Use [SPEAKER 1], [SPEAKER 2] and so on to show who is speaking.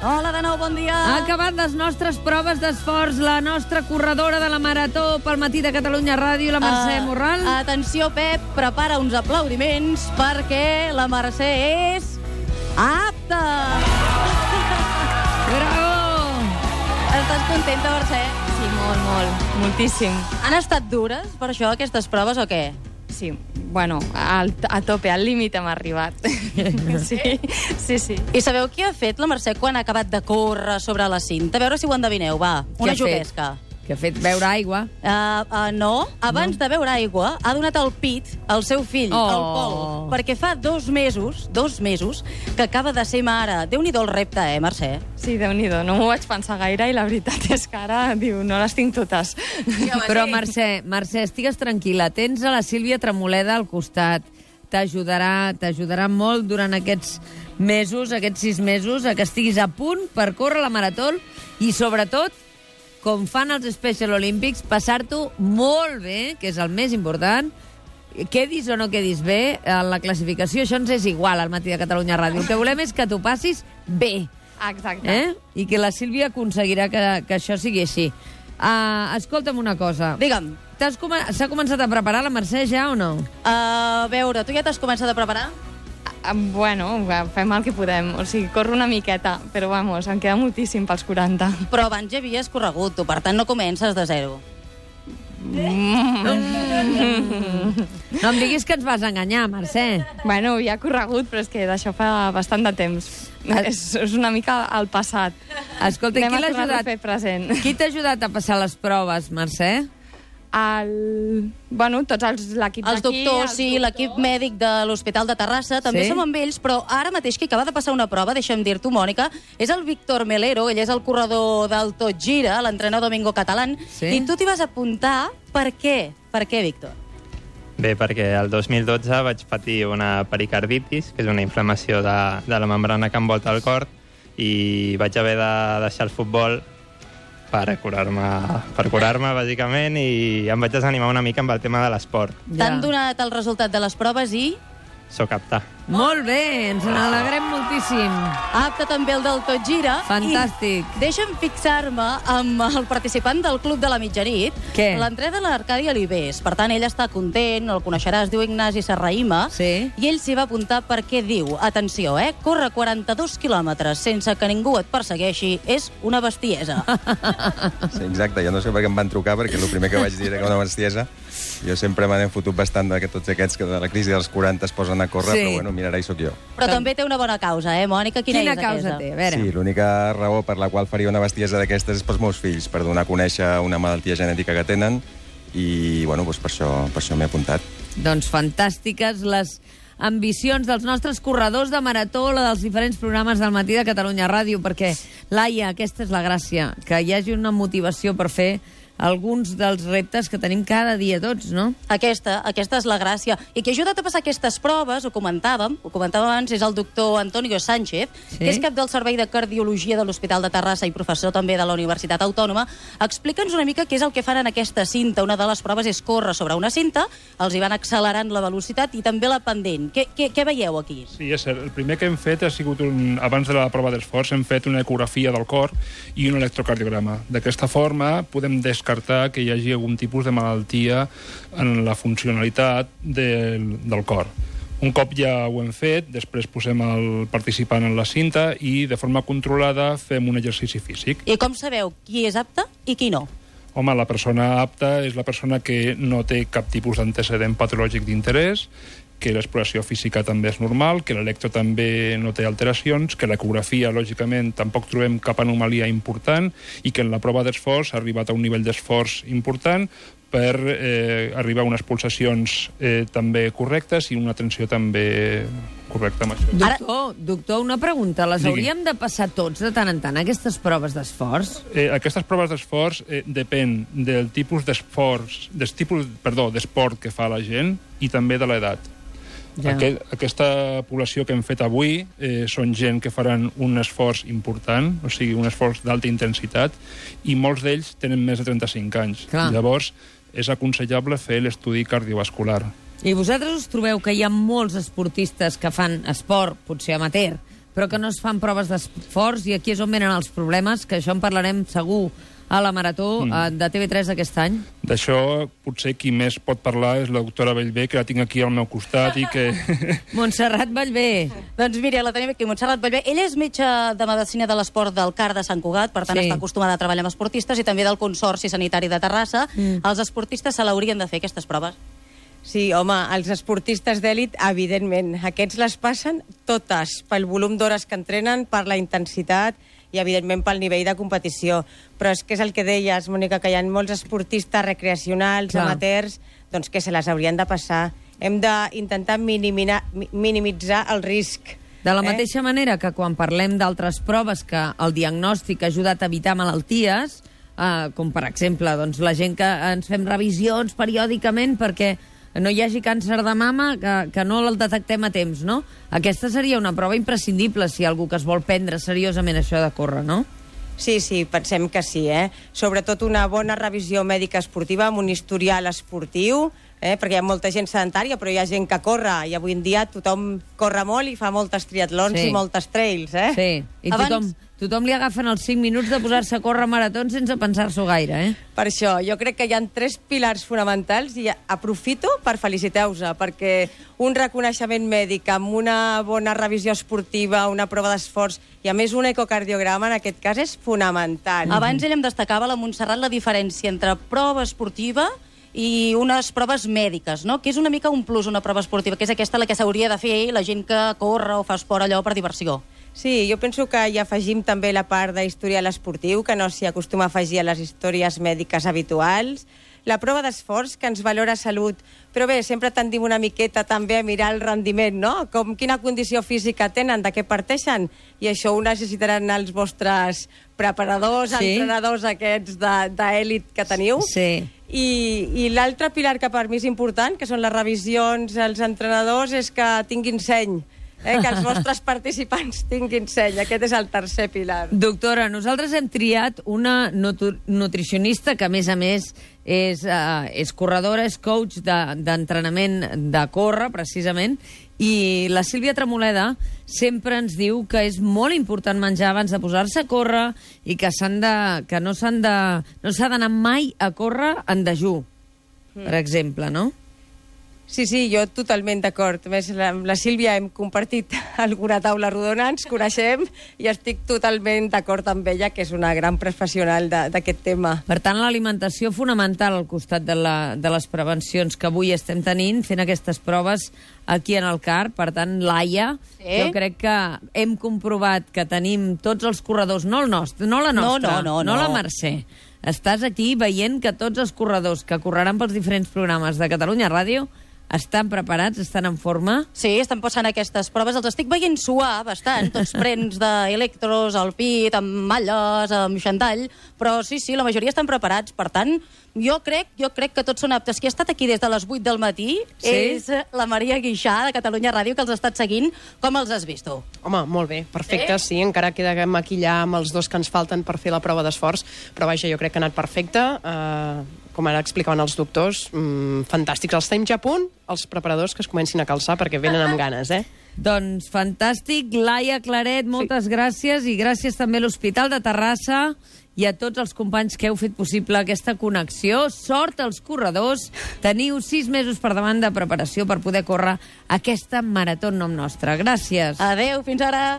[SPEAKER 1] Hola de nou, bon dia.
[SPEAKER 2] Ha acabat les nostres proves d'esforç, la nostra corredora de la Marató pel matí de Catalunya Ràdio, la Mercè
[SPEAKER 1] Ah,
[SPEAKER 2] Morral.
[SPEAKER 1] Atenció, Pep, prepara uns aplaudiments perquè la Mercè és apta.
[SPEAKER 2] Bravo!
[SPEAKER 1] Estàs contenta, Mercè?
[SPEAKER 3] Sí, molt, molt, moltíssim.
[SPEAKER 1] Han estat dures, per això, aquestes proves, o què?
[SPEAKER 3] Sí, bueno, al, a tope, al límit hem arribat. Sí, sí, sí.
[SPEAKER 1] I sabeu què ha fet la Mercè quan ha acabat de córrer sobre la cinta? A veure si ho endevineu, va. Una
[SPEAKER 2] ha fet? Que ha fet beure aigua.
[SPEAKER 1] Uh, uh, no, abans no. de beure aigua, ha donat el pit al seu fill,
[SPEAKER 2] Oh.
[SPEAKER 1] al Pol, perquè fa dos mesos, dos mesos, que acaba de ser mare. Déu-n'hi-do el repte, eh, Mercè?
[SPEAKER 3] Sí, déu nhi no m'ho vaig pensar gaire i la veritat és que ara, diu, no les tinc totes.
[SPEAKER 2] Però, Mercè, Mercè, estigues tranquil·la. Tens a la Sílvia Tremoleda al costat. T'ajudarà, t'ajudarà molt durant aquests mesos, aquests sis mesos, a que estiguis a punt per córrer la marató i, sobretot, com fan els Special Olímpics, passar-t'ho molt bé, que és el més important, quedis o no quedis bé en la classificació, això ens és igual al Matí de Catalunya Ràdio. El que volem és que t'ho passis bé,
[SPEAKER 3] Exacte.
[SPEAKER 2] eh? i que la Sílvia aconseguirà que, que això sigui així. Uh, escolta'm una cosa.
[SPEAKER 1] Digue'm,
[SPEAKER 2] T'has comen- S'ha començat a preparar la Mercè ja o no?
[SPEAKER 1] a veure, tu ja t'has començat a preparar?
[SPEAKER 3] Bueno, fem el que podem. O sigui, corro una miqueta, però vamos, em queda moltíssim pels 40.
[SPEAKER 1] Però abans ja havies corregut, tu, per tant no comences de zero.
[SPEAKER 2] No em diguis que ens vas enganyar, Mercè.
[SPEAKER 3] Bueno, ja he corregut, però és que d'això fa bastant de temps. És, és una mica al passat.
[SPEAKER 2] Escolta,
[SPEAKER 3] Anem
[SPEAKER 2] qui
[SPEAKER 3] a
[SPEAKER 2] l'ha
[SPEAKER 3] tornar-ho a
[SPEAKER 2] ajudat?
[SPEAKER 3] fer present.
[SPEAKER 2] Qui t'ha ajudat a passar les proves, Mercè?
[SPEAKER 3] El... Bueno, tots els l'equip
[SPEAKER 1] Els doctors,
[SPEAKER 3] els
[SPEAKER 1] sí, l'equip mèdic de l'Hospital de Terrassa, també
[SPEAKER 2] Sí?
[SPEAKER 1] som amb ells, però ara mateix qui acaba de passar una prova, deixa'm dir-t'ho, Mònica, és el Víctor Melero, ell és el corredor del Tot Gira, l'entrenador Domingo Catalán,
[SPEAKER 2] Sí?
[SPEAKER 1] i tu t'hi vas apuntar per què? Per què, Víctor?
[SPEAKER 4] Bé, perquè el 2012 vaig patir una pericarditis, que és una inflamació de, de la membrana que envolta el cor, i vaig haver de deixar el futbol per curar-me, per curar-me bàsicament, i em vaig desanimar una mica amb el tema de l'esport.
[SPEAKER 1] T'han donat el resultat de les proves i
[SPEAKER 4] Soc apte.
[SPEAKER 2] Molt bé, ens n'alegrem moltíssim.
[SPEAKER 1] apte també el del Tot Gira.
[SPEAKER 2] Fantàstic.
[SPEAKER 1] I deixa'm fixar-me amb el participant del Club de la Mitjanit,
[SPEAKER 2] Què?
[SPEAKER 1] l'entrè de l'Arcadi Alibés. Per tant, ell està content, el coneixeràs, diu Ignasi Serraïma,
[SPEAKER 2] Sí.
[SPEAKER 1] i ell s'hi va apuntar perquè diu, atenció, eh, córrer 42 quilòmetres sense que ningú et persegueixi és una bestiesa.
[SPEAKER 5] Sí, exacte, jo no sé per què em van trucar, perquè el primer que vaig dir era que una bestiesa. Jo sempre me n'he fotut bastant de que tots aquests que de la crisi dels 40 es posen a córrer,
[SPEAKER 2] Sí.
[SPEAKER 5] però bueno, mira, ara hi sóc jo.
[SPEAKER 1] Però també té una bona causa, eh, Mònica? Quina,
[SPEAKER 2] Quina
[SPEAKER 1] és
[SPEAKER 2] causa
[SPEAKER 1] aquesta?
[SPEAKER 2] té? A veure.
[SPEAKER 5] Sí, l'única raó per la qual faria una bestiesa d'aquestes és pels meus fills, per donar a conèixer una malaltia genètica que tenen, i bueno, doncs per això, per això m'he apuntat.
[SPEAKER 2] Doncs fantàstiques les ambicions dels nostres corredors de marató, la dels diferents programes del matí de Catalunya Ràdio, perquè, Laia, aquesta és la gràcia, que hi hagi una motivació per fer alguns dels reptes que tenim cada dia tots, no?
[SPEAKER 1] Aquesta, aquesta és la gràcia. I qui ha ajudat a passar aquestes proves, ho comentàvem, ho comentàvem abans, és el doctor Antonio Sánchez,
[SPEAKER 2] Sí.
[SPEAKER 1] que és cap del Servei de Cardiologia de l'Hospital de Terrassa i professor també de la Universitat Autònoma. Explica'ns una mica què és el que fan en aquesta cinta. Una de les proves és córrer sobre una cinta, els hi van accelerant la velocitat i també la pendent. Què, què, què veieu aquí?
[SPEAKER 6] Sí, és cert. El primer que hem fet ha sigut, un, abans de la prova d'esforç, hem fet una ecografia del cor i un electrocardiograma. D'aquesta forma podem descartar que hi hagi algun tipus de malaltia en la funcionalitat del, del cor. Un cop ja ho hem fet, després posem el participant en la cinta i de forma controlada fem un exercici físic.
[SPEAKER 1] I com sabeu qui és apte i qui no?
[SPEAKER 6] Home, la persona apta és la persona que no té cap tipus d'antecedent patològic d'interès, que l'exploració física també és normal, que l'electro també no té alteracions, que l'ecografia, lògicament, tampoc trobem cap anomalia important i que en la prova d'esforç ha arribat a un nivell d'esforç important per eh, arribar a unes pulsacions eh, també correctes i una tensió també correcta amb això.
[SPEAKER 1] Ara-
[SPEAKER 2] Doctor, doctor, una pregunta. Les
[SPEAKER 6] Digui.
[SPEAKER 2] hauríem de passar tots de tant en tant, aquestes proves d'esforç?
[SPEAKER 6] Eh, aquestes proves d'esforç eh, depèn del tipus d'esforç, del tipus, perdó, d'esport que fa la gent i també de l'edat.
[SPEAKER 2] Ja.
[SPEAKER 6] Aquest, aquesta població que hem fet avui eh, són gent que faran un esforç important, o sigui, un esforç d'alta intensitat, i molts d'ells tenen més de 35 anys.
[SPEAKER 2] Clar.
[SPEAKER 6] Llavors, és aconsellable fer l'estudi cardiovascular.
[SPEAKER 2] I vosaltres us trobeu que hi ha molts esportistes que fan esport, potser amateur, però que no es fan proves d'esforç i aquí és on venen els problemes, que això en parlarem segur a la Marató mm. de TV3 aquest any.
[SPEAKER 6] D'això potser qui més pot parlar és la doctora Bellbé, que la tinc aquí al meu costat i que...
[SPEAKER 2] Montserrat Bellbé.
[SPEAKER 1] Doncs mira, la tenim aquí, Montserrat Bellbé. Ella és metge de Medicina de l'Esport del CAR de Sant Cugat, per tant
[SPEAKER 2] sí.
[SPEAKER 1] està acostumada a treballar amb esportistes i també del Consorci Sanitari de Terrassa. Mm. Els esportistes se l'haurien de fer, aquestes proves.
[SPEAKER 7] Sí, home, els esportistes d'èlit, evidentment. Aquests les passen totes pel volum d'hores que entrenen, per la intensitat i, evidentment, pel nivell de competició. Però és que és el que deies, Mònica, que hi ha molts esportistes recreacionals,
[SPEAKER 2] Clar.
[SPEAKER 7] amateurs, doncs que se les haurien de passar. Hem d'intentar minimitzar el risc.
[SPEAKER 2] De la
[SPEAKER 7] Eh?
[SPEAKER 2] mateixa manera que quan parlem d'altres proves que el diagnòstic ha ajudat a evitar malalties, eh, com per exemple doncs, la gent que ens fem revisions periòdicament perquè no hi hagi càncer de mama, que, que no el detectem a temps, no? Aquesta seria una prova imprescindible si algú que es vol prendre seriosament això de córrer, no?
[SPEAKER 7] Sí, sí, pensem que sí, eh? Sobretot una bona revisió mèdica esportiva amb un historial esportiu, eh? perquè hi ha molta gent sedentària, però hi ha gent que corre, i avui en dia tothom corre molt i fa moltes triatlons
[SPEAKER 2] Sí.
[SPEAKER 7] i moltes trails, eh?
[SPEAKER 2] Sí, i
[SPEAKER 1] Abans-
[SPEAKER 2] tothom, tothom li agafen els 5 minuts de posar-se a córrer maratons sense pensar-s'ho gaire, eh?
[SPEAKER 7] Per això, jo crec que hi ha tres pilars fonamentals i aprofito per felicitar-vos, perquè un reconeixement mèdic amb una bona revisió esportiva, una prova d'esforç i a més un ecocardiograma en aquest cas és fonamental.
[SPEAKER 1] Abans ella em destacava, la Montserrat, la diferència entre prova esportiva i unes proves mèdiques, no? que és una mica un plus, una prova esportiva, que és aquesta la que s'hauria de fer la gent que corre o fa esport allò per diversió.
[SPEAKER 7] Sí, jo penso que hi afegim també la part d'historial esportiu, que no s'hi acostuma a afegir a les històries mèdiques habituals, la prova d'esforç, que ens valora salut, però bé, sempre tendim una miqueta també a mirar el rendiment, no? Com quina condició física tenen, de què parteixen, i això ho necessitaran els vostres preparadors,
[SPEAKER 2] Sí.
[SPEAKER 7] entrenadors aquests de- d'èlit que teniu.
[SPEAKER 2] Sí.
[SPEAKER 7] I, i l'altre pilar que per mi és important, que són les revisions als entrenadors, és que tinguin seny, eh? que els vostres participants tinguin seny. Aquest és el tercer pilar.
[SPEAKER 2] Doctora, nosaltres hem triat una nutri nutricionista que, a més a més, és, uh, és corredora, és coach de- d'entrenament de, de córrer, precisament, i la Sílvia Tremoleda sempre ens diu que és molt important menjar abans de posar-se a córrer i que, de, que no s'han de, no s'ha d'anar mai a córrer en dejú, per exemple, no?
[SPEAKER 7] Sí, sí, jo totalment d'acord. Més, la, amb la Sílvia hem compartit alguna taula rodona, ens coneixem i estic totalment d'acord amb ella, que és una gran professional d'aquest tema.
[SPEAKER 2] Per tant, l'alimentació fonamental al costat de, la, de les prevencions que avui estem tenint, fent aquestes proves aquí en el CAR. Per tant, Laia,
[SPEAKER 1] Sí.
[SPEAKER 2] jo crec que hem comprovat que tenim tots els corredors, no el nostre, no la
[SPEAKER 1] No,
[SPEAKER 2] nostra,
[SPEAKER 1] no, no,
[SPEAKER 2] no
[SPEAKER 1] no.
[SPEAKER 2] la Mercè. Estàs aquí veient que tots els corredors que correran pels diferents programes de Catalunya Ràdio estan preparats, estan en forma.
[SPEAKER 1] Sí, estan passant aquestes proves. Els estic veient suar bastant, tots prens d'electros al pit, amb malles, amb xandall, però sí, sí, la majoria estan preparats. Per tant, jo crec, jo crec que tots són aptes. Qui ha estat aquí des de les 8 del matí
[SPEAKER 2] Sí?
[SPEAKER 1] és la Maria Guixà, de Catalunya Ràdio, que els ha estat seguint. Com els has vist, tu?
[SPEAKER 8] Home, molt bé, perfecte, sí, encara queda que maquillar amb els dos que ens falten per fer la prova d'esforç, però vaja, jo crec que ha anat perfecte, eh, com ara explicaven els doctors, mm, fantàstics. Els tenim ja a punt, els preparadors que es comencin a calçar perquè venen amb ganes, eh?
[SPEAKER 2] Doncs fantàstic. Laia Claret, moltes sí. gràcies i gràcies també a l'Hospital de Terrassa i a tots els companys que heu fet possible aquesta connexió. Sort als corredors. Teniu sis mesos per davant de preparació per poder córrer aquesta marató en nom nostre. Gràcies.
[SPEAKER 1] Adeu, fins ara.